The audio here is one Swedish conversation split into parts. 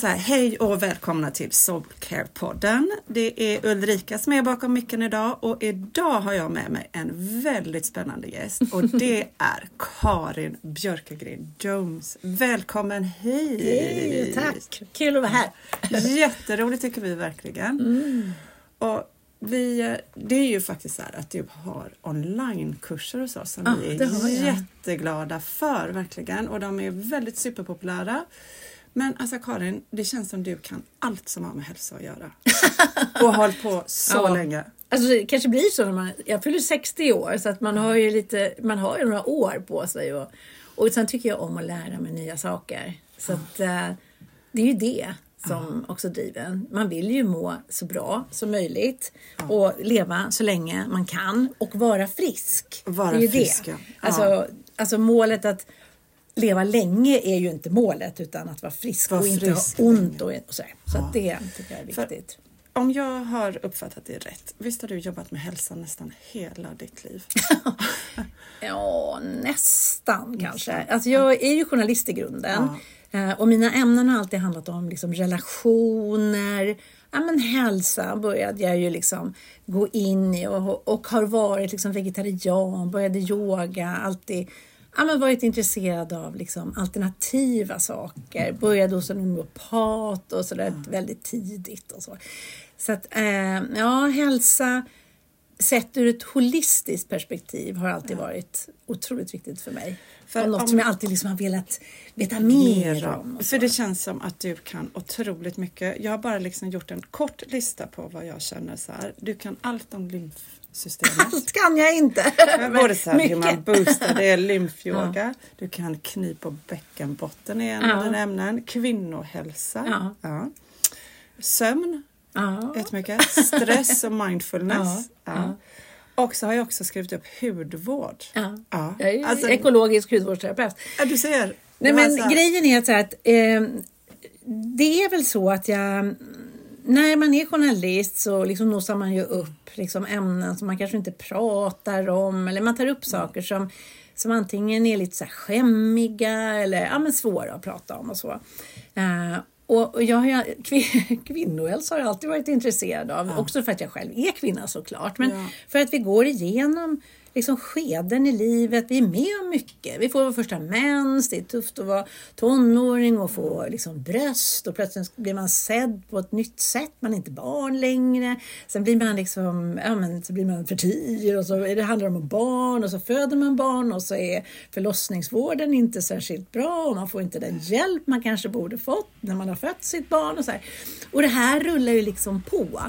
Så här, hej och välkomna till Soulcare-podden. Det är Ulrika som är bakom micken idag och idag har jag med mig en väldigt spännande gäst och det är Karin Björkegren Jones. Välkommen hit! Hej, tack! Kul att vara här. Jätteroligt tycker vi verkligen. Mm. Och vi, det är ju faktiskt så här att du har onlinekurser hos oss som Ja, vi är jätteglada för verkligen och de är väldigt superpopulära. Men alltså Karin, det känns som du kan allt som har med hälsa att göra. och har hållit på så Ja. länge. Alltså det kanske blir så när man, jag fyller 60 år så att man har ju lite, man har ju några år på sig och, och sen tycker jag om att lära mig nya saker. Så att eh, det är ju det som också driver en. Man vill ju må så bra som möjligt och leva så länge man kan och vara frisk. Vara det är ju frisk, det. ja. Alltså, alltså målet att leva länge är ju inte målet utan att vara frisk Vara och inte frisk ha ont och, och sådär. Så att det tycker jag är För- viktigt. Om jag har uppfattat det rätt, visst har du jobbat med hälsa nästan hela ditt liv? Ja, nästan kanske. Alltså jag är ju journalist i grunden. Eh, Och mina ämnen har alltid handlat om liksom relationer, ja, men hälsa började jag ju liksom gå in i och, och har varit liksom vegetarian, började yoga, alltid ja, men varit intresserad av liksom alternativa saker. Började hos en homeopat och sådär väldigt tidigt. Och så så att, eh, ja, hälsa sett ur ett holistiskt perspektiv har alltid varit otroligt viktigt för mig. För och något om- som jag alltid liksom har velat veta mer Mera. om. För det känns som att du kan otroligt mycket. Jag har bara liksom gjort en kort lista på vad jag känner så här. Du kan allt om lymfsystemet. Allt kan jag inte. Både så här, hur man boostar, det är lymfyoga. Du kan knipa bäckenbotten är en Ja. ämnen. Kvinnohälsa. Ja. Sömn, Ja. jättemycket. Stress och mindfulness. Ja. Ja. Och så har jag också skrivit upp hudvård. Ja. Ja. Jag är Alltså- ekologisk hudvårdsterapeut. Ja, du ser. Nej, men så här- grejen är att, så här att eh, det är väl så att jag när man är journalist så liksom nosar man ju upp liksom ämnen som man kanske inte pratar om eller man tar upp saker som, som antingen är lite så här skämmiga eller ja, men svåra att prata om och så. Eh, Och, jag, har- kvin- kvinnohälsa har jag alltid varit intresserad av. Också för att jag själv är kvinna såklart. Men Ja. för att vi går igenom liksom skeden i livet. Vi är med om mycket. Vi får vår första mens. Det är tufft att vara tonåring och få liksom bröst. Och plötsligt blir man sedd på ett nytt sätt. Man är inte barn längre. Sen blir man liksom, ja men så blir man förtyr och så det handlar det om barn och så föder man barn och så är förlossningsvården inte särskilt bra och man får inte den hjälp man kanske borde fått när man har fött sitt barn och så här. Och det här rullar ju liksom på.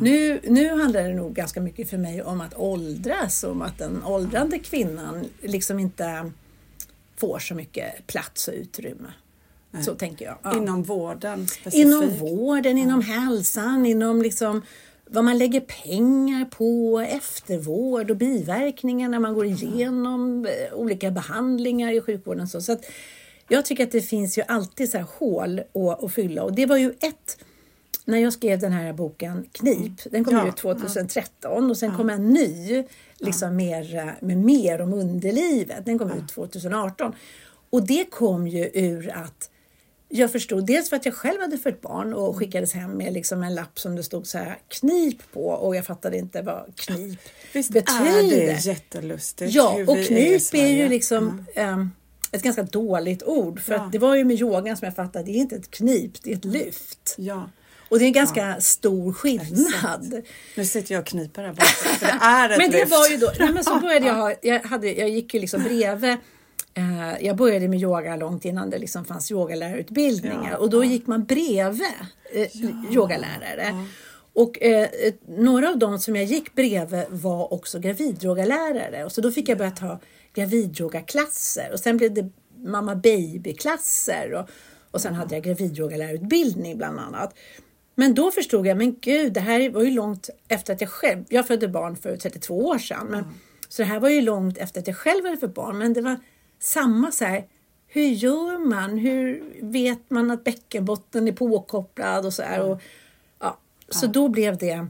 Nu, nu handlar det nog ganska mycket för mig om att åldras, om att den åldrande kvinnan liksom inte får så mycket plats och utrymme. Så tänker jag. Ja. Inom vården specifikt. Inom vården, inom hälsan, inom liksom vad man lägger pengar på, eftervård och biverkningar när man går igenom eh, olika behandlingar i sjukvården. Så, så jag tycker att det finns ju alltid så här hål att, att fylla och det var ju ett när jag skrev den här boken Knip, den kom Ja, ut 2013 och sen kom en ny liksom mer, med mer om underlivet. Den kom ut 2018. Och det kom ju ur att jag förstod dels för att jag själv hade fött barn och skickades hem med liksom en lapp som det stod så här knip på och jag fattade inte vad knip Visst betyder. är det jättelustigt Ja, och knip är, Sverige. ju liksom ehm, ett ganska dåligt ord. För Ja. att det var ju med yogan som jag fattade, det är inte ett knip, det är ett lyft. Ja. Och det är en ganska stor skillnad. Nu sitter jag och kniper här borta, för det är ett Men det lyft. var ju då, nej men så började jag ha, jag, hade, jag gick ju liksom bredvid eh, jag började med yoga långt innan det liksom fanns yogalärarutbildningar. Ja, och då gick man bredvid eh, yogalärare. Och eh, några av dem som jag gick bredvid var också gravidyogalärare. Och så då fick jag börja ta gravidyogaklasser. Och sen blev det mamma baby-klasser och, och sen hade jag gravidyogalärarutbildning bland annat. Men då förstod jag, men gud, det här var ju långt efter att jag själv, jag födde barn för 32 år sedan, men, så det här var ju långt efter att jag själv hade fått barn, men det var samma så här, hur gör man? Hur vet man att bäckenbotten är påkopplad och så här? Och, ja, så då blev det,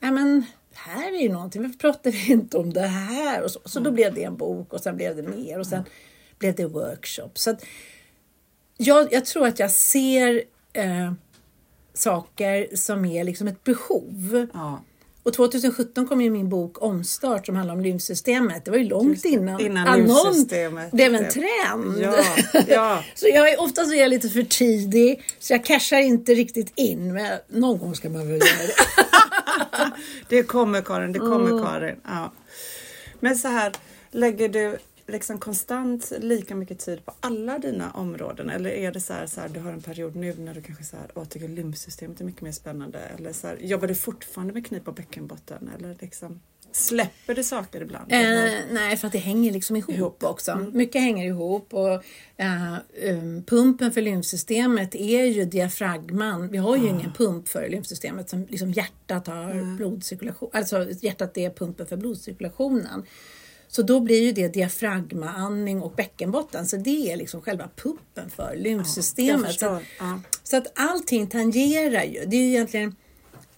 ja men här är ju någonting, varför pratar vi inte om det här? Och så, så då blev det en bok och sen blev det mer och sen blev det workshop. Så att, jag, jag tror att jag ser eh, saker som är liksom ett behov. Ja. Och 2017 kom ju min bok Omstart som handlar om lymfsystemet. Det var ju långt Just innan, innan annons blev en blev- trend. Ja, ja. så jag är, ofta så är jag lite för tidig så jag cashar inte riktigt in. Men någon gång ska man väl göra det. Det kommer Karin, det kommer Karin. Ja. Men så här, lägger du liksom konstant lika mycket tid på alla dina områden? Eller är det så här, så här du har en period nu när du kanske så här, åh, tycker lymfsystemet är mycket mer spännande? Eller så här, jobbar du fortfarande med knip och bäckenbotten? Eller liksom, släpper du saker ibland? Eh, nej, för att det hänger liksom ihop, Ihop. också. Mycket hänger ihop. Och, eh, um, pumpen för lymfsystemet är ju diafragman. Vi har ju ingen pump för lymfsystemet som liksom hjärtat har blodcirkulation. Alltså hjärtat är pumpen för blodcirkulationen. Så då blir ju det diafragmaandning och bäckenbotten. Så det är liksom själva pumpen för lymfsystemet. Så, Ja. så att allting tangerar ju. Det är ju egentligen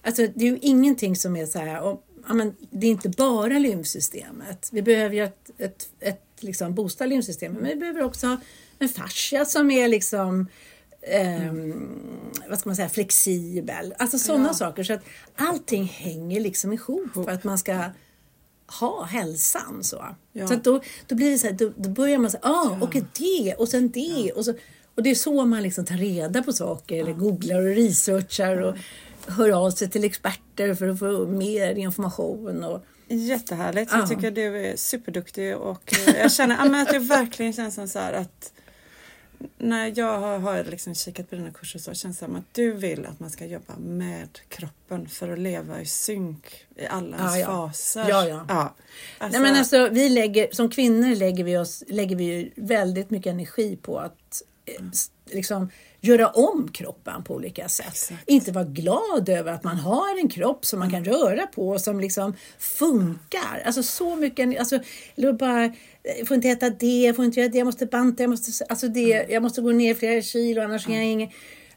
Alltså det är ju ingenting som är så här, och, ja, men det är inte bara lymfsystemet. Vi behöver ju ett, ett, ett liksom boosta lymfsystemet, men vi behöver också ha en fascia som är liksom ehm, vad ska man säga, flexibel. Alltså sådana saker. Så att allting hänger liksom ihop för att man ska ha hälsan. Så, Ja. så då, då blir det så här, då, då börjar man säga, ah, och det och sen det. Och, så, och det är så man liksom tar reda på saker eller googlar och researchar och hör av sig till experter för att få mer information. Och, Jättehärligt. Ja. Jag tycker du är superduktig och eh, jag känner ja, att det verkligen känns som så här att när jag har, har liksom kikat på dina kurser så känns det som att du vill att man ska jobba med kroppen för att leva i synk i alla ens Ja, ja. faser. Ja, ja. Alltså, Nej, men alltså, vi lägger, som kvinnor lägger vi, oss, lägger vi väldigt mycket energi på att s- liksom, göra om kroppen på olika sätt. Exakt. Inte vara glad över att man har en kropp som man kan röra på och som liksom funkar. Alltså så mycket, alltså, eller bara, eh, jag får inte äta det, jag får inte göra det, jag måste banta, jag måste, alltså det, jag måste gå ner flera kilo annars är jag ingen...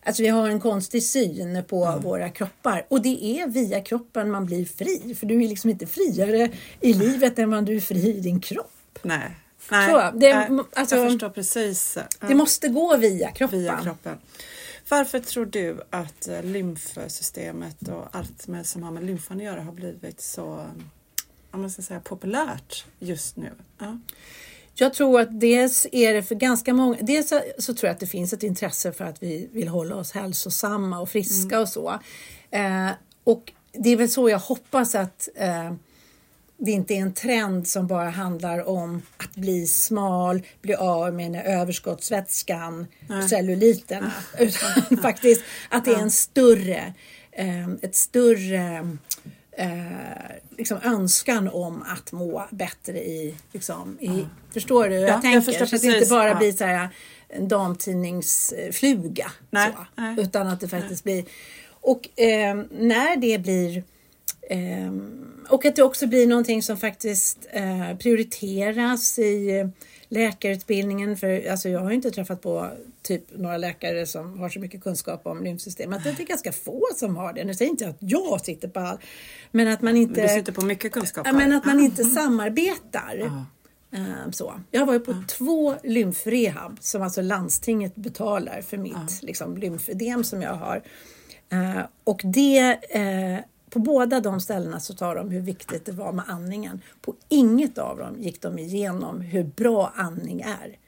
Alltså vi har en konstig syn på våra kroppar och det är via kroppen man blir fri. För du är liksom inte friare i livet än vad du är fri i din kropp. Nej. Nej. Så, det- nej, alltså- jag förstår precis. Ja. Det måste gå via kroppen. Via kroppen. Varför tror du att eh, lymfsystemet och allt med, som har med lymfan att göra har blivit så om man ska säga, populärt just nu? Ja. Jag tror att dels är det för ganska många, dels så, tror jag att det finns ett intresse för att vi vill hålla oss hälsosamma och friska och så. Eh, och det är väl så jag hoppas att eh, det inte är en trend som bara handlar om att bli smal, bli av med överskottsvätskan, celluliterna. Utan faktiskt att det är en större, eh, ett större eh, liksom önskan om att må bättre i, liksom, i förstår du hur jag jag tänker? förstår så att det inte bara Ja. blir så här en damtidningsfluga. Nej, så, nej. Utan att det faktiskt blir... Och eh, när det blir... Eh, och att det också blir någonting som faktiskt eh, prioriteras i läkarutbildningen. För alltså, jag har ju inte träffat på typ några läkare som har så mycket kunskap om lymfsystemet. Det är ganska få som har det. Nu säger inte jag att jag sitter på all, men att man inte... Du sitter på mycket kunskap här. men att man inte samarbetar. Eh, Så. Jag har varit på två lymfrehab som alltså landstinget betalar för mitt liksom, lymfödem som jag har. Eh, och det, eh, på båda de ställena så tar de hur viktigt det var med andningen. På inget av dem gick de igenom hur bra andning är.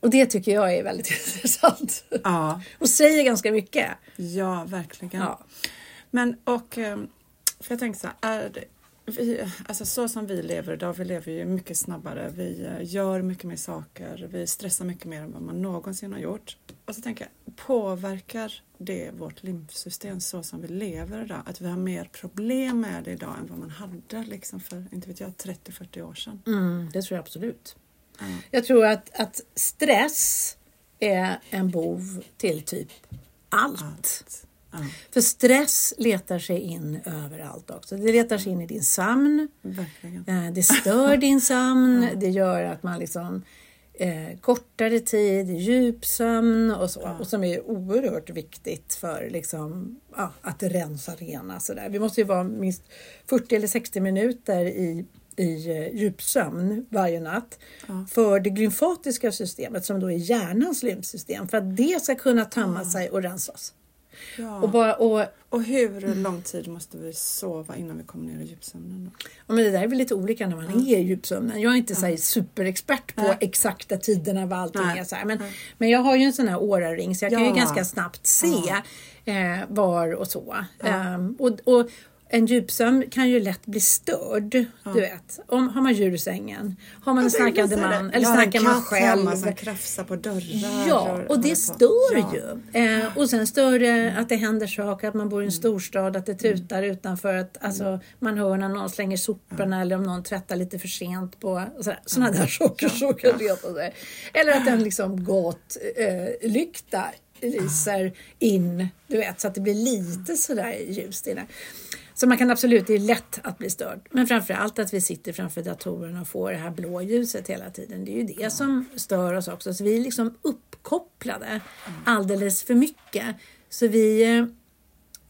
Och det tycker jag är väldigt intressant. Ja. Och säger ganska mycket. Ja, verkligen. Ja. Men och, ehm, för jag tänker så här, är det, vi, alltså så som vi lever idag, vi lever ju mycket snabbare, vi eh, gör mycket mer saker, vi stressar mycket mer än vad man någonsin har gjort. Och så tänker jag, påverkar det vårt lymfsystem så som vi lever idag? Att vi har mer problem med det idag än vad man hade liksom för, inte vet jag, 30-40 år sedan? Mm, det tror jag absolut. Jag tror att, att stress är en bov till typ allt. Ja, För stress letar sig in överallt också. Det letar sig in i din sömn. verkligen. Eh, Det stör din sömn. Det gör att man liksom eh, kortare tid, djupsömn och så. Och som är oerhört viktigt för liksom, ja, att rensa rena. Så där. Vi måste ju vara minst 40 eller 60 minuter i, i eh, djupsömn varje natt. För det glymfatiska systemet som då är hjärnans lymfsystem. För att det ska kunna tömma sig och rensas. Ja. Och, bara, och Och hur lång tid måste vi sova innan vi kommer ner i djupsömnen? Då? Ja, men det där är väl lite olika när man är i djupsömnen. Jag är inte så här superexpert på exakta tiderna vad allting är. Så här. Men, men jag har ju en sån här Oura-ring så jag kan ju Ja. ganska snabbt se eh, var och så. Ehm, och, och en djupsömn kan ju lätt bli störd. Du vet, om, har man djur i sängen, har man en snarkande man eller en snarkar man själv. Hemma som krafsar på dörrar. Ja, och det stör Ja. ju. Eh, och sen stör det att det händer saker, att man bor i en storstad, att det tutar utanför, att alltså, man hör när någon slänger soporna eller om någon tvättar lite för sent på sådana där saker. Så kan reta sig. Eller att en liksom gatlykta eh, lyser in, du vet, så att det blir lite sådär ljust inne. Så man kan absolut, det är lätt att bli störd. Men framför allt att vi sitter framför datorerna och får det här blå ljuset hela tiden. Det är ju det som stör oss också. Så vi är liksom uppkopplade alldeles för mycket. Så vi, eh,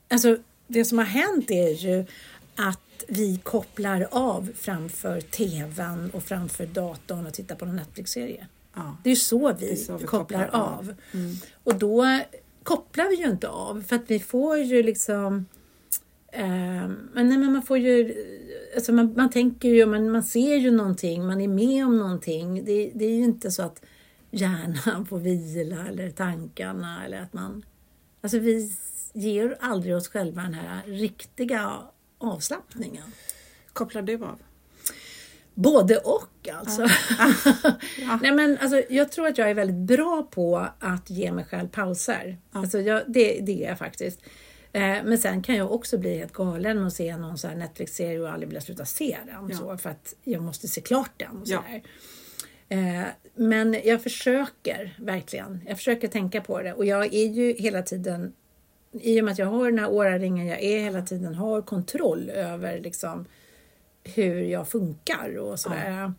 alltså det som har hänt är ju att vi kopplar av framför tvn och framför datorn och tittar på en Netflix-serie. Ja. Det är ju så vi, är så vi kopplar, kopplar av. av. Och då kopplar vi ju inte av för att vi får ju liksom men, nej, men man får ju alltså man, man tänker ju, man, man ser ju någonting, man är med om någonting. Det, det är ju inte så att hjärnan får vila eller tankarna eller att man alltså vi ger aldrig oss själva den här riktiga avslappningen. Kopplar du av? Både och alltså. Nej, men, alltså. Jag tror att jag är väldigt bra på att ge mig själv pauser. Alltså, jag, det, det är jag faktiskt. Eh, men sen kan jag också bli helt galen och se någon Netflix-serie och aldrig vilja sluta se den. Så, för att jag måste se klart den. Och så Ja. Eh, men jag försöker verkligen. Jag försöker tänka på det. Och jag är ju hela tiden, i och med att jag har den här åraringen, jag är hela tiden har kontroll över liksom hur jag funkar och sådär.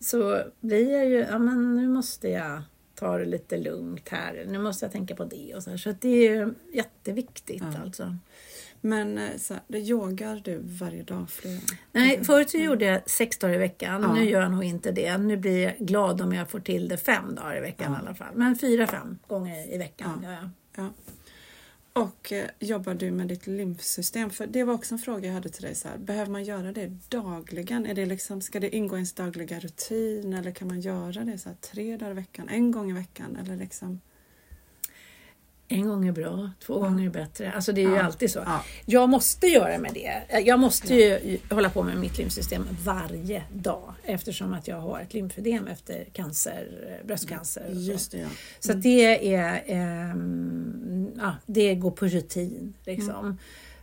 Så blir jag ju, ja men nu måste jag ta det lite lugnt här. Nu måste jag tänka på det och så. Så det är jätteviktigt alltså. Men eh, så här, det yogar du varje dag? Flera? Nej, förut så gjorde jag sex dagar i veckan. Nu gör jag nog inte det. Nu blir jag glad om jag får till det fem dagar i veckan i alla fall. Men fyra, fem gånger i veckan gör jag. Ja. Och eh, jobbar du med ditt lymfsystem? För det var också en fråga jag hade till dig. Så här, behöver man göra det dagligen? Är det liksom, ska det ingå i ens dagliga rutin eller kan man göra det så här, tre dagar i veckan, en gång i veckan? Eller liksom... En gång är bra, två gånger är bättre. Alltså det är ju Ja. alltid så. Ja. Jag måste göra med det. Jag måste ju hålla på med mitt lymfsystem varje dag eftersom att jag har ett lymfödem efter cancer, bröstcancer. Just det, ja. Så det är ehm, ja, det går på rutin. Liksom.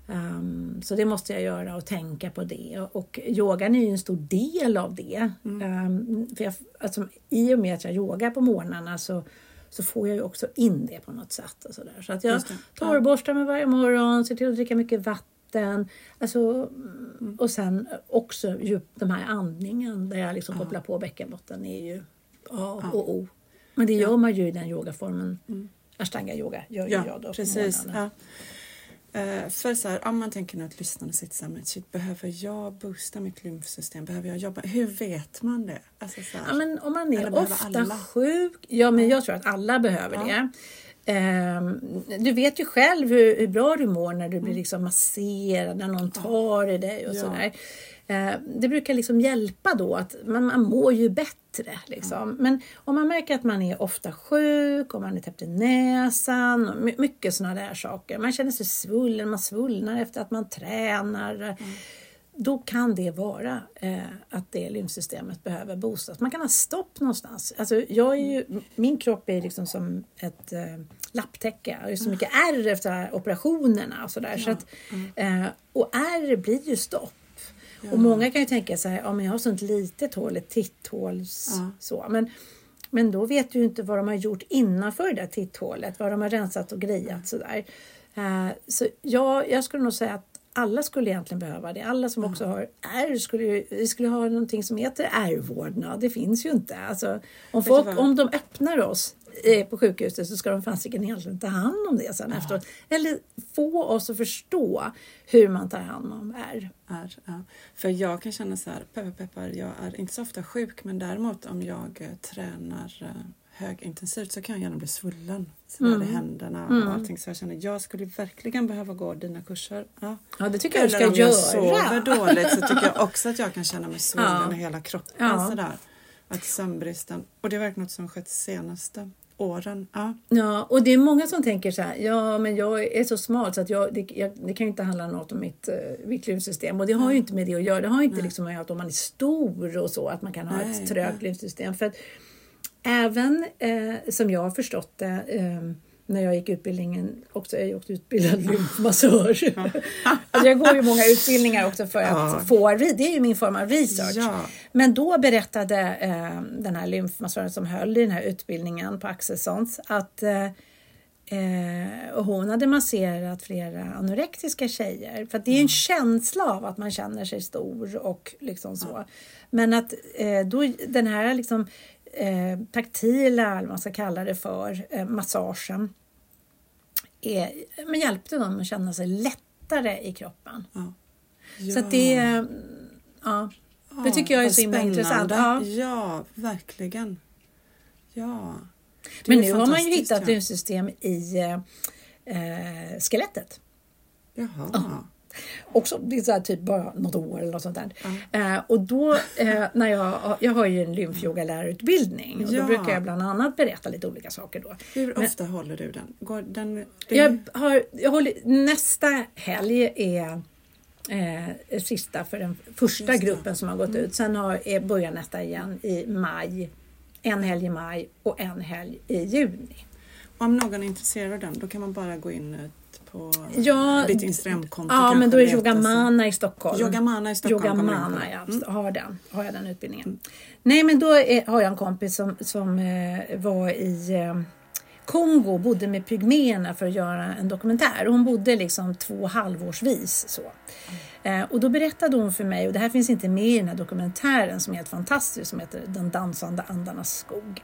Ehm, så det måste jag göra och tänka på det. Och yogan är ju en stor del av det. Ehm, för jag, alltså, I och med att jag yogar på morgnarna så, så får jag ju också in det på något sätt. Och så där. så att jag torrborstar mig varje morgon, ser till att dricka mycket vatten. Alltså, Och sen också djup, de här andningen där jag liksom kopplar på bäckenbotten är ju A och O. Men det gör man ju i den yogaformen. Ashtanga yoga gör ju jag Ja, då precis. Ja. Eh, för så här, om man tänker nu att lyssnarna sitter så här, men shit, behöver jag boosta mitt lymfsystem? Behöver jag jobba? Hur vet man det? Alltså, så här, Ja, men om man är ofta alla? sjuk, ja men jag tror att alla behöver det. Ehm, du vet ju själv hur, hur bra du mår när du blir liksom masserad, när någon tar i dig och Ja. sådär. Eh, det brukar liksom hjälpa då att man, man mår ju bättre. Liksom. Men om man märker att man är ofta sjuk, om man är täppt i näsan, och mycket sådana där saker. Man känner sig svullen, man svullnar efter att man tränar. Då kan det vara eh, att det lymfsystemet behöver boostas. Man kan ha stopp någonstans. Alltså, jag är ju, min kropp är liksom som ett eh, lapptäcke. Jag har ju så mycket ärr efter operationerna och sådär. Så att, eh, och ärr blir ju stopp. Och många kan ju tänka sig, ja men jag har sånt litet hål, ett titthål. Ja. Så. Men, men då vet du ju inte vad de har gjort innanför det där titthålet, vad de har rensat och grejat sådär. Eh, så jag, jag skulle nog säga att alla skulle egentligen behöva det. Alla som också har ärr skulle vi skulle ha någonting som heter ärrvårdnad. Det finns ju inte. Alltså, om, folk, om de öppnar oss eh, på sjukhuset så ska de fasiken egentligen ta hand om det sen efteråt. Eller få oss att förstå hur man tar hand om ärr. är. Ja. För jag kan känna så här, peppar peppar, jag är inte så ofta sjuk men däremot om jag eh, tränar eh, högintensivt så kan jag gärna bli svullen. Så Mm. i händerna och allting. Så jag känner jag skulle verkligen behöva gå dina kurser. Ja. Ja, det tycker jag du Eller ska om jag göra. sover dåligt så tycker jag också att jag kan känna mig svullen Ja. i hela kroppen. Ja. Sådär. Att sömnbristen, och det är verkligen något som skett senaste åren. Ja. Ja, och det är många som tänker så här, ja men jag är så smal så att jag, det, jag, det kan ju inte handla något om mitt, uh, mitt lymfsystem. Och det har ju inte med det att göra. Det har inte liksom med att om man är stor och så, att man kan ha Nej, ett trögt lymfsystem. För att även eh, som jag har förstått det, eh, när jag gick utbildningen, också, jag är också utbildad lymfmassör. alltså jag går ju många utbildningar också för att Ja. få, det är ju min form av research. Ja. Men då berättade eh, den här lymfmassören som höll i den här utbildningen på Axelssons att eh, eh, och hon hade masserat flera anorektiska tjejer. För att det är ju en känsla av att man känner sig stor och liksom så. Men att eh, då, den här liksom eh, taktila, eller vad man ska kalla det för, eh, massagen är, men hjälpte dem att känna sig lättare i kroppen. Så att det, eh, ja, det tycker jag är så himla intressant. Ja. ja, verkligen. Ja. Det Men nu har man ju hittat ja. lymfsystem i eh, eh, skelettet. Jaha. Också, det är så här typ bara något år eller något sånt där. Eh, och då, eh, när jag, jag har ju en lymfyogalärarutbildning och Ja. då brukar jag bland annat berätta lite olika saker då. Hur Men- ofta håller du den? Går den det, Jag har, jag håller, nästa helg är eh, sista för den första gruppen som har gått ut. Sen har, är, börjar nästa igen i maj. En helg i maj och en helg i juni. Om någon är intresserad av den, då kan man bara gå in eh, på Ja, ditt Instagramkonto. Ja, men då är. Yogamana i Stockholm. Yogamana i Stockholm Yogamana, på. Mm. ja. Har, den, har jag den utbildningen. Nej, men då är, har jag en kompis som, som eh, var i eh, Kongo, bodde med pygméerna för att göra en dokumentär. Hon bodde liksom två halvårsvis. Så. Eh, och då berättade hon för mig, och det här finns inte med i den här dokumentären som är helt fantastisk, som heter Den dansande andarnas skog.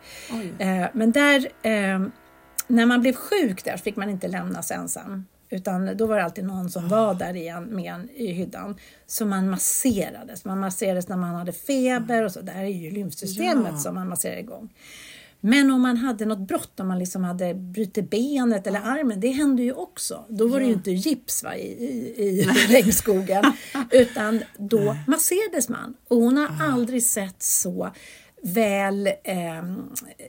Eh, men där, eh, när man blev sjuk där så fick man inte lämnas ensam. Utan då var det alltid någon som var där igen med en i hyddan. Så man masserades. Man masserades när man hade feber och så. Det här är ju lymfsystemet Ja. som man masserar igång. Men om man hade något brott, om man liksom hade brutit benet eller armen, det hände ju också. Då var det ju inte gips va, i, i, i regnskogen, utan då masserades man. Och hon har aldrig sett så väl eh,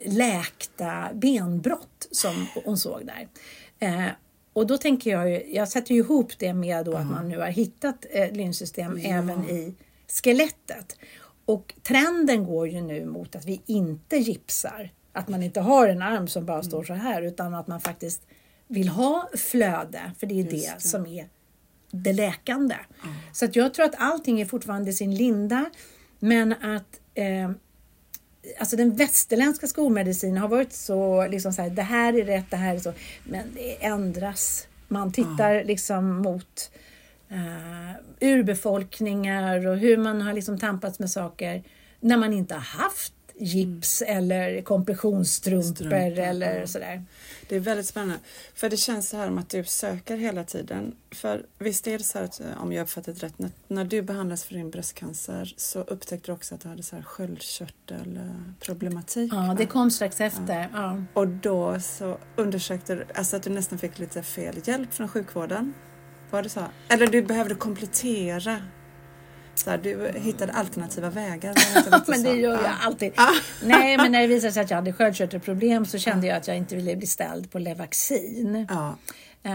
läkta benbrott som hon såg där. Eh, och då tänker jag ju, jag sätter ju ihop det med då att man nu har hittat eh, lymfsystem även i skelettet. Och trenden går ju nu mot att vi inte gipsar. Att man inte har en arm som bara står så här utan att man faktiskt vill ha flöde. För det är det, det. som är det läkande. Så att jag tror att allting är fortfarande i sin linda. Men att eh, alltså den västerländska skolmedicinen har varit så, liksom så här, det här är rätt, det här är så. Men det ändras. Man tittar liksom mot uh, urbefolkningar och hur man har liksom tampats med saker när man inte har haft gips eller kompressionsstrumpor Strumpor, eller ja. sådär. Det är väldigt spännande. För det känns så här om att du söker hela tiden. För visst är det så här att, eh, om jag uppfattat rätt, när, när du behandlas för din bröstcancer så upptäckte du också att du hade så här sköldkörtelproblematik. Ja, det kom strax efter. Ja. Och då så undersökte du, alltså att du nästan fick lite fel hjälp från sjukvården. Var det så? Eller du behövde komplettera. Så här, du hittade alternativa vägar. det men det gör jag Ja. alltid. Nej, men när det visade sig att jag hade sköldkörtelproblem så kände jag att jag inte ville bli ställd på Levaxin. Eh,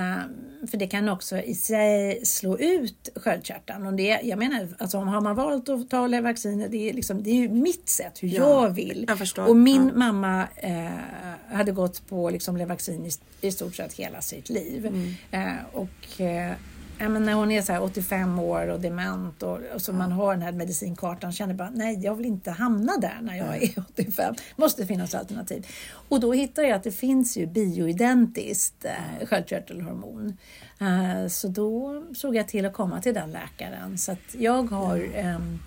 för det kan också i sig slå ut sköldkörteln. Och det, jag menar, alltså, har man valt att ta Levaxin, det är, liksom, det är ju mitt sätt, hur Ja, jag vill. jag. Och min Ja. mamma eh, hade gått på liksom, Levaxin i, i stort sett hela sitt liv. Mm. Eh, och ja, men när hon är så här 85 år och dement och, och så man har den här medicinkartan känner bara nej, jag vill inte hamna där när jag är 85. måste finnas alternativ. Och då hittar jag att det finns ju bioidentiskt eh, sköldkörtelhormon. Eh, så då såg jag till att komma till den läkaren. Så att jag har ehm,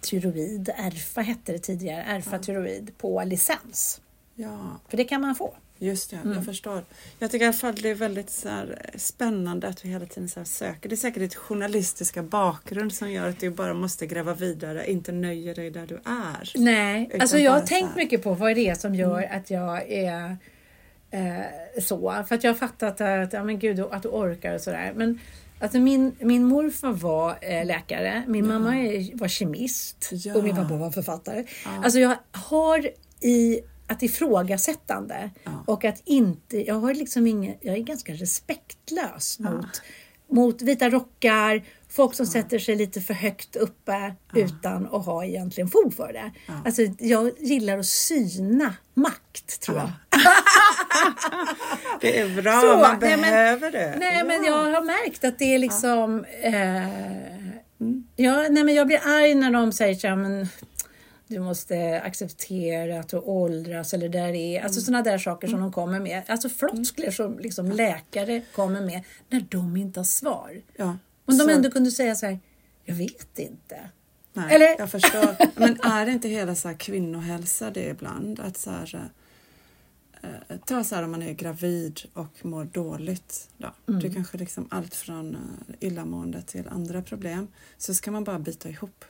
tyroid, ERFA hette det tidigare, ERFA-tyroid på licens. ja. För det kan man få. Just det, Mm. jag förstår. Jag tycker i alla fall det är väldigt så här, spännande att vi hela tiden så söker. Det är säkert ditt journalistiska bakgrund som gör att du bara måste gräva vidare, inte nöjer dig där du är. Nej, alltså jag har tänkt. Mm. mycket på vad är det som gör att jag är eh, så. För att jag har fattat att, ja, men gud, att du orkar och sådär. Men alltså min, min morfar var eh, läkare, min mamma är, var kemist Ja. och min pappa var författare. Alltså jag har i att ifrågasättande och att inte, jag har liksom ingen, jag är ganska respektlös mot, mot vita rockar, folk som sätter sig lite för högt uppe utan att ha egentligen fog för det. Alltså jag gillar att syna makt tror jag. Det är bra, Så, man nej, men- behöver det. Nej, men jag har märkt att det är liksom... Eh, Mm. ja, nej, men jag blir arg när de säger så här, men du måste acceptera att du åldras eller där är, alltså Mm. sådana där saker som de kommer med. Alltså floskler som liksom läkare kommer med när de inte har svar. Ja, Men de så- ändå kunde säga så här, jag vet inte. Nej, Eller- Jag förstår. Men är det inte hela så här kvinnohälsa det ibland? Att så här, eh, ta så här om man är gravid och mår dåligt. Då. Mm. Det kanske liksom allt från eh, illamående till andra problem. Så ska man bara bita ihop.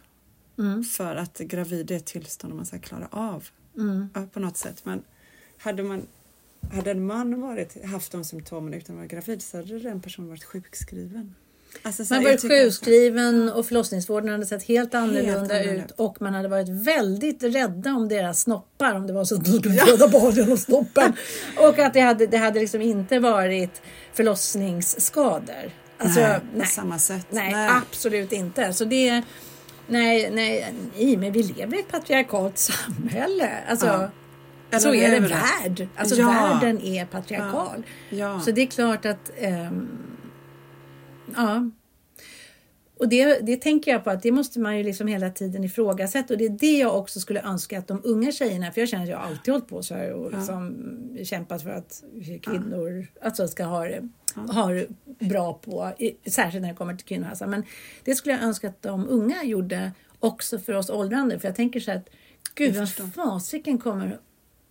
Mm. För att gravid är ett tillstånd man ska klara av Mm. ja, på något sätt. Men hade, man, hade en man varit, haft de symptomen utan att vara gravid så hade den personen varit sjukskriven. Alltså, så Man hade varit sjukskriven och förlossningsvården hade sett helt annorlunda annorlunda. ut och man hade varit väldigt rädda om deras snoppar om det var så att de skulle föda barn genom snoppen. Och att det hade, det hade liksom inte varit förlossningsskador. Alltså, nej, nej, på samma sätt. nej, absolut inte. Så det, nej, nej, nej, men vi lever i ett patriarkalt samhälle. Alltså, Ja. så är det värld. Alltså Ja. världen är patriarkal. Ja. Så det är klart att ehm, Ja. Och det, det tänker jag på att det måste man ju liksom hela tiden ifrågasätta och det är det jag också skulle önska att de unga tjejerna, för jag känner att jag alltid hållit på så här och liksom kämpat för att kvinnor alltså ska ha det, ha det bra på, särskilt när det kommer till kvinnohälsa. Men det skulle jag önska att de unga gjorde också för oss åldrande, för jag tänker så att gud, vad fasiken kommer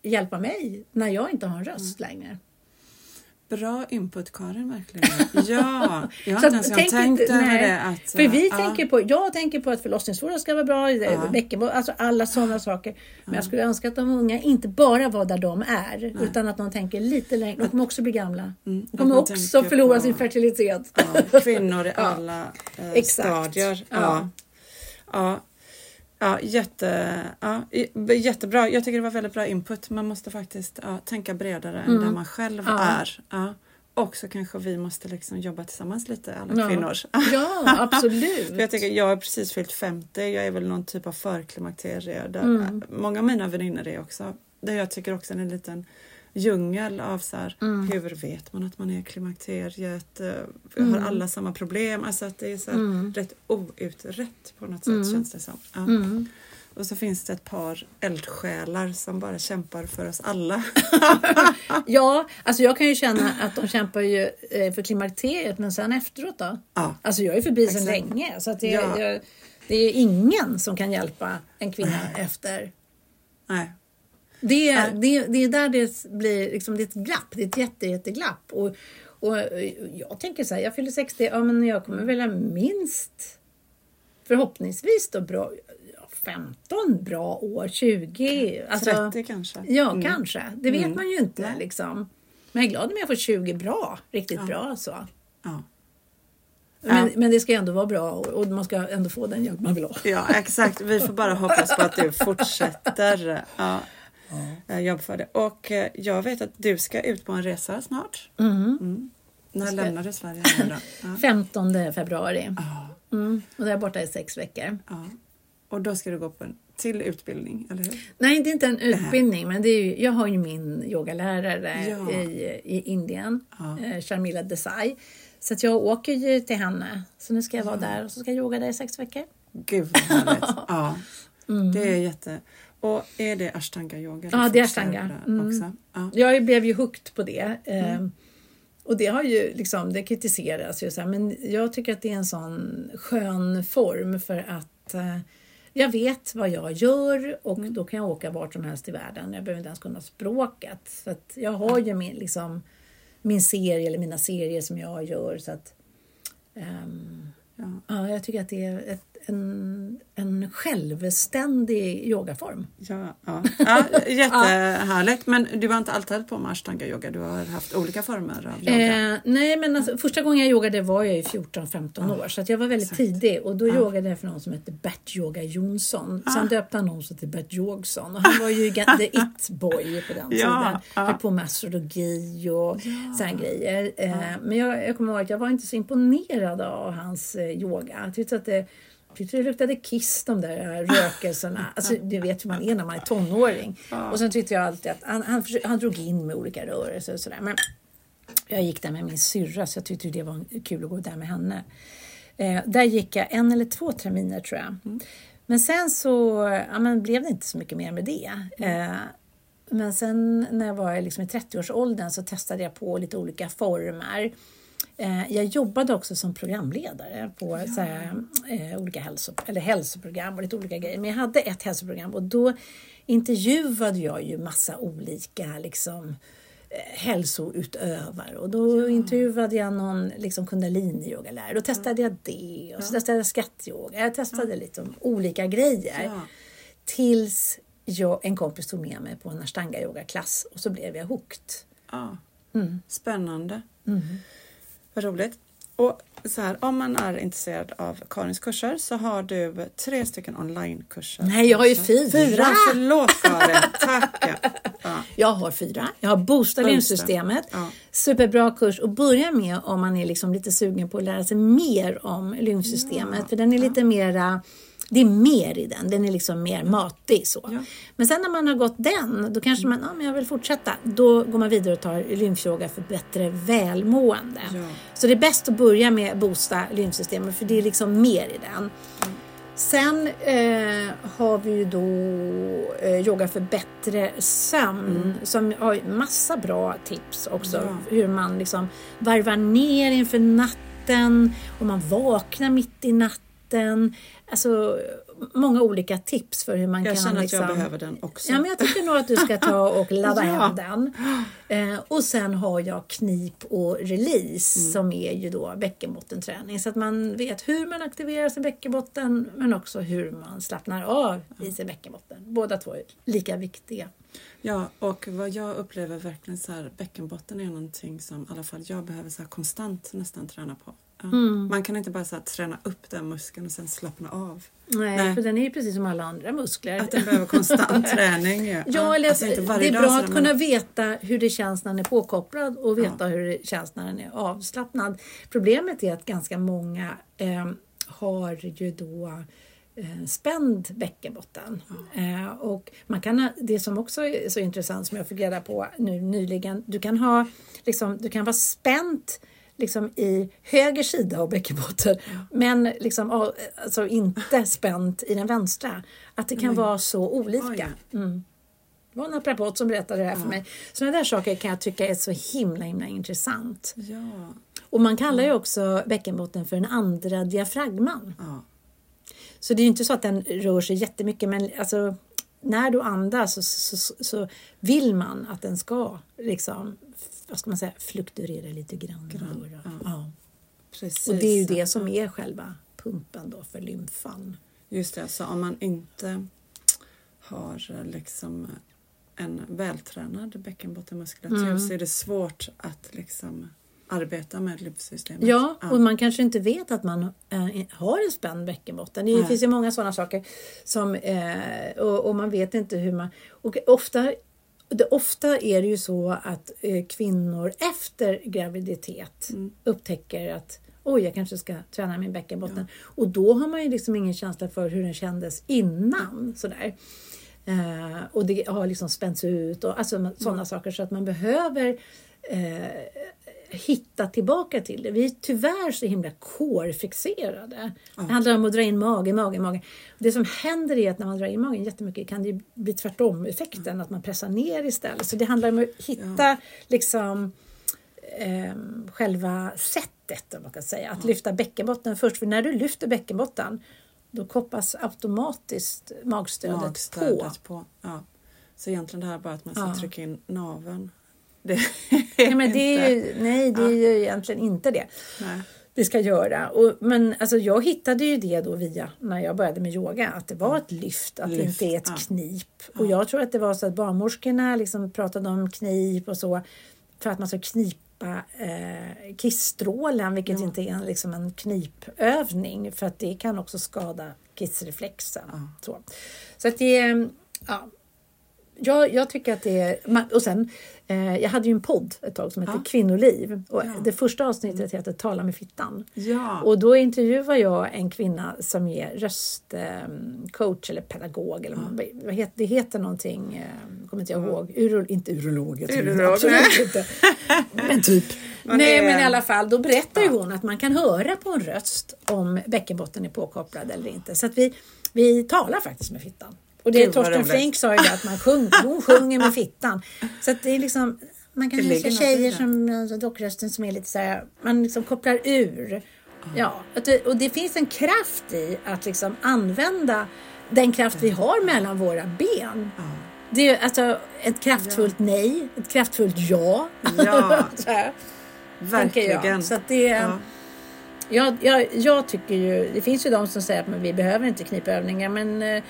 hjälpa mig när jag inte har en röst längre. Bra input Karin verkligen. Ja, jag har inte ens tänk tänkt inte- över nej. det. Att, För vi ja, tänker på, jag tänker på att förlossningsvården ska vara bra, ja. bäckenvård, alltså alla sådana saker. Men jag skulle önska att de unga inte bara var där de är, utan att de tänker lite längre. De kommer också bli gamla. De att kommer också förlora på- sin fertilitet. ja, kvinnor i alla eh, stadier. Ja. Ja. Ja. Jätte, ja, jättebra. Jag tycker det var väldigt bra input. Man måste faktiskt ja, tänka bredare än där man själv Mm. Ja. är. Ja. Och så kanske vi måste liksom jobba tillsammans lite, alla Ja. kvinnor. Ja, absolut. Jag, tycker, jag har precis fyllt 50, jag är väl någon typ av förklimakterie. Där Mm. Många av mina vänner är också. Där jag tycker också är en liten djungel av så här, Mm. hur vet man att man är klimakteriet? Eh, Har alla samma problem? Alltså att det är så här, Mm. rätt outrett på något sätt känns det som. Ja. Mm. Och så finns det ett par eldsjälar som bara kämpar för oss alla. Ja, alltså jag kan ju känna att de kämpar ju eh, för klimakteriet, men sen efteråt då? Ja. Alltså jag är förbi sedan Exakt. länge, så att det, Ja. jag, det är ingen som kan hjälpa en kvinna efter. Nej. Det, Nej. det, det är där det blir liksom, det är ett glapp, det är ett jätte, jätteglapp. Och, och eh, jag tänker så här, jag fyller 60, ja men jag kommer väl ha minst förhoppningsvis då bra, ja, 15 bra år, 20. Alltså, 30 kanske. Ja, Mm. kanske. Det vet Mm. man ju inte liksom. Men jag är glad om jag får 20 bra, riktigt bra så. Ja. Men, Ja. men det ska ändå vara bra och, och man ska ändå få den hjälp man vill ha. Ja, exakt. Vi får bara hoppas på att du fortsätter ja, ja. jobba för det. Och eh, jag vet att du ska ut på en resa snart. Mm. När lämnar du Sverige? Ja. 15 februari. Mm. Och då är jag borta i sex veckor. ja. Och då ska du gå på en till utbildning, eller hur? Nej, det är inte en utbildning, men det är ju, jag har ju min yogalärare Ja. i, i Indien, Ja. eh, Sharmila Desai. Så att jag åker ju till henne. Så nu ska jag vara där och så ska jag yoga där i sex veckor. Gud vad härligt. Ja, det är jätte... Och är det ashtanga yoga? Ja, det är ashtanga. Mm. Också? Ja. Jag blev ju hooked på det. eh, Mm. Och det har ju liksom, det kritiseras ju så här, men jag tycker att det är en sån skön form för att eh, jag vet vad jag gör och Mm. då kan jag åka vart som helst i världen. Jag behöver inte ens kunna språket. Så att jag har ju min, liksom, min serie eller mina serier som jag gör. Så att, ehm, Ja. ja, jag tycker att det är ett, en, en självständig yogaform. Ja, ja. ja, jättehärligt. Men du har inte alltid på med ashtanga yoga? Du har haft olika former av yoga? Eh, nej, men alltså, första gången jag yogade var jag i 14-15 år så att jag var väldigt tidig och då yogade jag för någon som hette Bert Yoga Jonsson. Sen döpte han om sig till Bert Yogsson och han var ju the it boy på den Ja, tiden. ja. Höll på med astrologi och sådana grejer. Eh, men jag, jag kommer ihåg att jag var inte så imponerad av hans eh, yoga. Jag tyckte att det det luktade kiss de där rökelserna. Alltså, du vet hur man är när man är tonåring. Och sen tyckte jag alltid att han, han, han drog in med olika rörelser och sådär. Men jag gick där med min syrra så jag tyckte det var kul att gå där med henne. Eh, där gick jag en eller två terminer tror jag. Men sen så ja, men blev det inte så mycket mer med det. Eh, men sen när jag var liksom i 30-årsåldern så testade jag på lite olika former. Eh, jag jobbade också som programledare på så här, eh, olika hälso, eller hälsoprogram och lite olika grejer. Men jag hade ett hälsoprogram och då intervjuade jag ju massa olika liksom, eh, hälsoutövare och då intervjuade jag någon liksom kundalini-yogalärare. Då testade jag det och så testade jag skattyoga. Jag testade lite om olika grejer. Ja. Tills jag, en kompis tog med mig på en ashtanga yoga-klass och så blev jag hooked. Ja. Mm. Spännande. Vad roligt. Och så här, om man är intresserad av Karins kurser så har du tre stycken onlinekurser. Nej, jag har ju fyra. Fyra, förlåt Karin. Tack. Ja. Jag har fyra. Jag har Boosta lymfsystemet. Ja. Superbra kurs att börja med om man är liksom lite sugen på att lära sig mer om lymfsystemet. För den är lite mera det är mer i den, den är liksom mer matig så. Ja. Men sen när man har gått den, då kanske man, ja men jag vill fortsätta. Då går man vidare och tar lymfyoga för bättre välmående. Ja. Så det är bäst att börja med boosta lymfsystemet för det är liksom mer i den. Sen eh, har vi ju då eh, yoga för bättre sömn som har massa bra tips också. Ja. Hur man liksom varvar ner inför natten och man vaknar mitt i natten. Alltså många olika tips för hur man Jag kan... känner att liksom... jag behöver den också. Ja, men jag tycker nog att du ska ta och ladda Ja. hem den. Eh, och sen har jag knip och release Mm. som är ju då bäckenbottenträning. Så att man vet hur man aktiverar sin bäckenbotten men också hur man slappnar av i sin bäckenbotten. Båda två är lika viktiga. Ja, och vad jag upplever verkligen så här, bäckenbotten är någonting som i alla fall jag behöver så här konstant nästan träna på. Ja. Mm. Man kan inte bara så här, träna upp den muskeln och sen slappna av. Nej, Nej. för den är ju precis som alla andra muskler. Att den behöver konstant träning. Ja, Ja, eller Alltså inte det är bra att kunna men- veta hur det känns när den är påkopplad och veta hur det känns när den är avslappnad. Problemet är att ganska många eh, har ju då eh, spänd bäckenbotten. Eh, och man kan, det som också är så intressant som jag fick reda på nu nyligen, du kan, ha, liksom, du kan vara spänt liksom i höger sida av bäckenbotten men liksom, ja, alltså inte spänt i den vänstra. Att det kan vara så olika. Mm. Det var en naprapat som berättade det här för mig. Sådana där saker kan jag tycka är så himla himla intressant. Ja, Och man kallar ju också bäckenbotten för den andra diafragman. ja. Så det är ju inte så att den rör sig jättemycket men alltså när du andas så, så, så, vill man att den ska liksom, vad ska man säga, fluktuera lite grann. då, då. Ja. Precis. Och det är ju det som är själva pumpen då för lymfan. Just det, så om man inte har eh, liksom en vältränad bäckenbottenmuskulatur Mm. så är det svårt att liksom arbeta med lymfsystemet. Ja, och man kanske inte vet att man eh, har en spänd bäckenbotten. Det Nej. finns ju många sådana saker. Som, eh, och, och man vet inte hur man... Och ofta, det, ofta är det ju så att eh, kvinnor efter graviditet Mm. upptäcker att oj, jag kanske ska träna min bäckenbotten. Och då har man ju liksom ingen känsla för hur den kändes innan. Sådär. Eh, och det har liksom spänts ut och alltså, sådana saker så att man behöver eh, hitta tillbaka till det. Vi är tyvärr så himla kårfixerade. Det handlar om att dra in magen, magen, magen. Det som händer är att när man drar in magen jättemycket kan det bli tvärtom effekten, att man pressar ner istället. Så det handlar om att hitta liksom eh, själva sättet, om man kan säga. Att lyfta bäckenbotten först. För när du lyfter bäckenbotten då kopplas automatiskt magstödet, på. Magstödet på. Ja. Så egentligen det här bara att man ska Ja. trycka in naveln. Det Ja, men det är ju, nej, det är ju egentligen inte det Nej. vi ska göra. Och, men alltså, jag hittade ju det då via när jag började med yoga, att det var ett lyft, att det Lyft, inte är ett ja. knip. Och jag tror att det var så att barnmorskorna liksom pratade om knip och så för att man ska knipa eh, kissstrålen, vilket inte är en, liksom en knipövning för att det kan också skada kissreflexen. Så, så att det är, ja, jag, jag tycker att det är... Och sen, eh, jag hade ju en podd ett tag som hette Kvinnoliv. Och Det första avsnittet heter Tala med fittan. Ja. Och då intervjuar jag en kvinna som är röstcoach eller pedagog. Eller vad- vad heter, det heter någonting, eh, kommer inte jag ihåg. Uro, inte urolog, jag Urolog, absolut nej. inte. Men typ. Man Nej är- men i alla fall, då berättar ju hon att man kan höra på en röst om bäckenbotten är påkopplad eller inte. Så att vi, vi talar faktiskt med fittan. Och det Gud, Torsten. Flink sa ju det, att man sjung, hon sjunger med fittan. Så att det är liksom, man kan något i tjejer som alltså, dockrösten som är lite så här, man liksom kopplar ur. Ja, att det, och det finns en kraft i att liksom använda den kraft vi har mellan våra ben. Det är alltså ett kraftfullt nej, ett kraftfullt ja. Ja. här. Verkligen. Så att det, Ja. jag, jag, jag tycker ju, det finns ju de som säger att men vi behöver inte knipövningar men eh,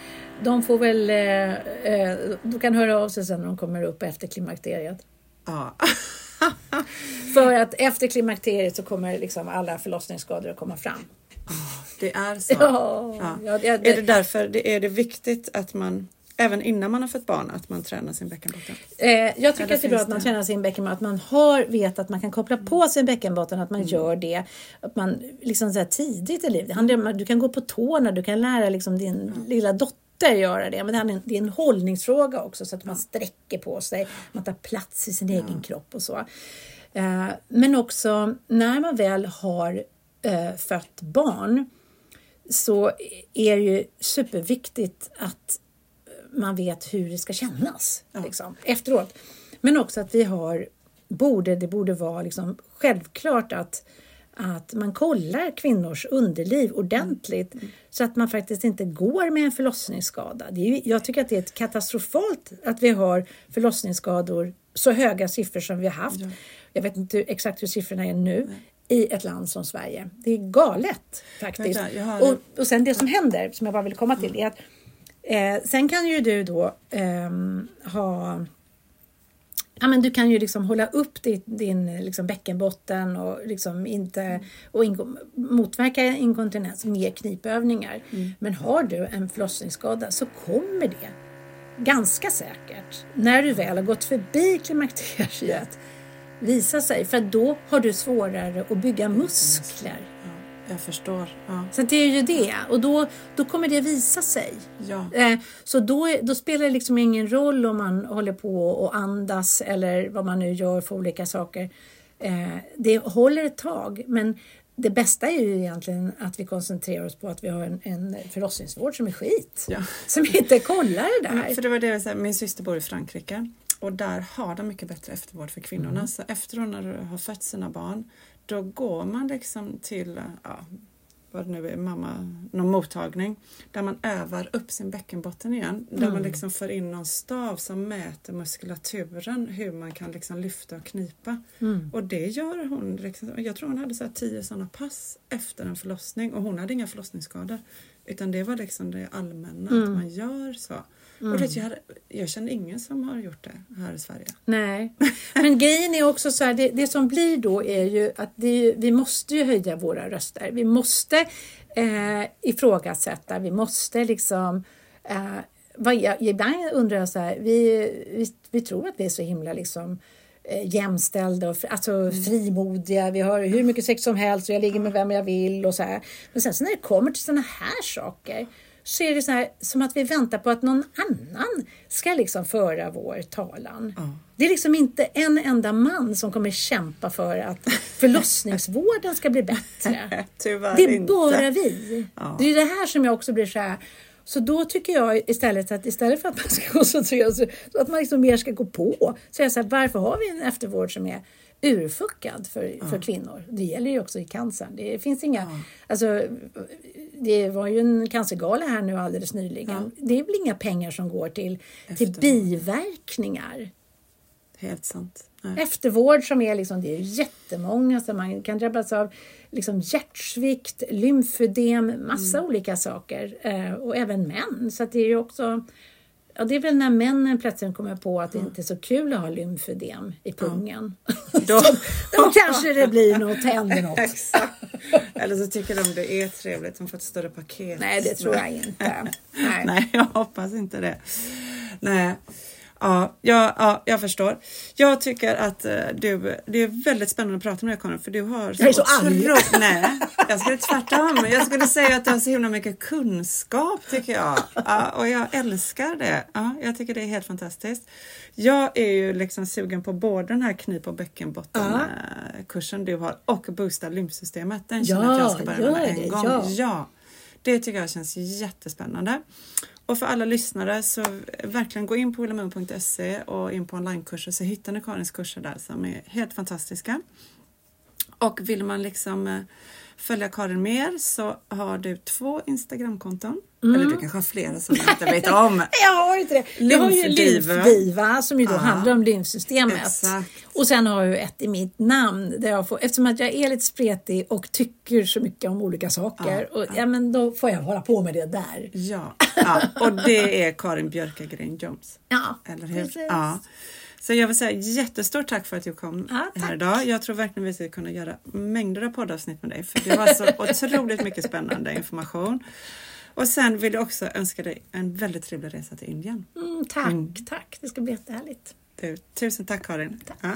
de får väl, eh, eh, de kan höra av sig sen när de kommer upp efter klimakteriet. Ja. För att efter klimakteriet så kommer liksom alla förlossningsskador att komma fram. Det är så. Ja, ja, ja, det- Är det därför det är det viktigt att man även innan man har fått barn att man tränar sin bäckenbotten? Eh, jag tycker Eller att det är bra att man det? tränar sin bäckenbotten, att man har vet att man kan koppla på sin bäckenbotten, att man Mm. gör det. Att man liksom så tidigt i livet, det du kan gå på tårna, du kan lära liksom din lilla dotter göra det. Men det är en, det är en hållningsfråga också så att man sträcker på sig, man tar plats i sin egen kropp och så. Eh, men också när man väl har eh, fött barn så är det ju superviktigt att man vet hur det ska kännas liksom, efteråt. Men också att vi har, borde, det borde vara liksom självklart att, att man kollar kvinnors underliv ordentligt Mm. så att man faktiskt inte går med en förlossningsskada. Det är, ju- jag tycker att det är katastrofalt att vi har förlossningsskador, så höga siffror som vi har haft. Jag vet inte exakt hur siffrorna är nu. i ett land som Sverige. Det är galet faktiskt. Vänta, och, och sen det som händer, som jag bara vill komma till, är att eh, sen kan ju du då ehm, ha Ja, men du kan ju liksom hålla upp ditt, din liksom bäckenbotten och, liksom inte, och inko- motverka inkontinens med knipövningar. Men har du en förlossningsskada så kommer det ganska säkert när du väl har gått förbi klimakteriet visa sig. För då har du svårare att bygga muskler. Ja, jag förstår. Ja. Så det är ju det. Och då, då kommer det visa sig. Ja. Eh, Så då, då spelar det liksom ingen roll om man håller på och andas eller vad man nu gör för olika saker. Eh, Det håller ett tag, men det bästa är ju egentligen att vi koncentrerar oss på att vi har en, en förlossningsvård som är skit. Ja. Som inte kollar det där. För det var det jag sa, min syster bor i Frankrike och där har de mycket bättre eftervård för kvinnorna. Mm. Så efter du har fött sina barn, då går man liksom till, ja, vad det nu är, mamma, någon mottagning där man övar upp sin bäckenbotten igen. Där Mm. man liksom får in någon stav som mäter muskulaturen, hur man kan liksom lyfta och knipa. Mm. Och det gör hon. Liksom, jag tror hon hade så här tio sådana pass efter en förlossning och hon hade inga förlossningsskador. Utan det var liksom det allmänna, Mm. att man gör så. Och det, jag, hade, jag känner ingen som har gjort det här i Sverige. Nej, men grejen är också så här, det, det som blir då är ju att det, vi måste ju höja våra röster. Vi måste eh, ifrågasätta, vi måste liksom eh, vad jag, ibland undrar jag så här, vi, vi, vi tror att vi är så himla liksom eh, jämställda och alltså frimodiga. Vi har hur mycket sex som helst och jag ligger med vem jag vill och så här. Men sen så när det kommer till sådana här saker så är det så här som att vi väntar på att någon annan ska liksom föra vår talan. Det är liksom inte en enda man som kommer kämpa för att förlossningsvården ska bli bättre. Tyvärr Det är inte. bara vi. Ja. Det är det här som jag också blir så här. Så då tycker jag istället att istället för att man ska koncentrera sig, så att man liksom mer ska gå på. Så är jag så här, varför har vi en eftervård som är urfuckad för, för kvinnor? Det gäller ju också i cancern. Det finns inga, alltså, det var ju en cancergala här nu alldeles nyligen. Det är väl inga pengar som går till, till biverkningar. Helt sant. Nej. Eftervård som är liksom, det är jättemånga som man kan drabbas av liksom hjärtsvikt, lymfödem, massa Mm. olika saker. Eh, och även män. Så att det är ju också, ja det är väl när männen plötsligt kommer på att det inte är så kul att ha lymfödem i pungen. Då- Då kanske det blir något, händer något. Exakt. Eller så tycker de det är trevligt, de får ett större paket. Nej, det tror jag inte. Nej. Nej, jag hoppas inte det. Nej. Ja, ja, ja, jag förstår. Jag tycker att eh, du, det är väldigt spännande att prata med dig Karin för du har Jag är så arg. Nej, jag skulle tvärtom. Jag skulle säga att du har så himla mycket kunskap tycker jag. Ja, och jag älskar det. Ja, jag tycker det är helt fantastiskt. Jag är ju liksom sugen på både den här knip och bäckenbotten Ja. eh, du har och boosta lymfsystemet. Den känner jag att Ja, jag ska börja med en gång. ja. Ja, det tycker jag känns jättespännande. Och för alla lyssnare så verkligen gå in på willamoon.se och in på onlinekurser så hittar ni Karins kurser där som är helt fantastiska. Och vill man liksom eh, följa Karin mer så har du två Instagramkonton. Mm. Eller du kanske har flera som inte vet om. Jag har inte det. Jag har ju Lymfdiva. som ju då Ja. handlar om lymfsystemet. Exakt. Och sen har jag ett i mitt namn. Där jag får, eftersom att jag är lite spretig och tycker så mycket om olika saker. och, ja, men då får jag hålla på med det där. Ja, ja, och det är Karin Björkagren Jones. Ja, Eller hur? precis. Ja. Så jag vill säga jättestort tack för att du kom Ja, här idag. Jag tror verkligen vi ska kunna göra mängder av poddavsnitt med dig för du har så otroligt mycket spännande information. Och sen vill jag också önska dig en väldigt trevlig resa till Indien. Mm, tack, tack. Det ska bli jättehärligt. Du, tusen tack Karin. Ja.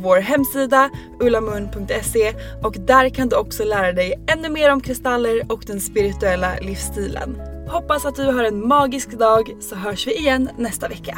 vår hemsida ullamun.se och där kan du också lära dig ännu mer om kristaller och den spirituella livsstilen. Hoppas att du har en magisk dag så hörs vi igen nästa vecka.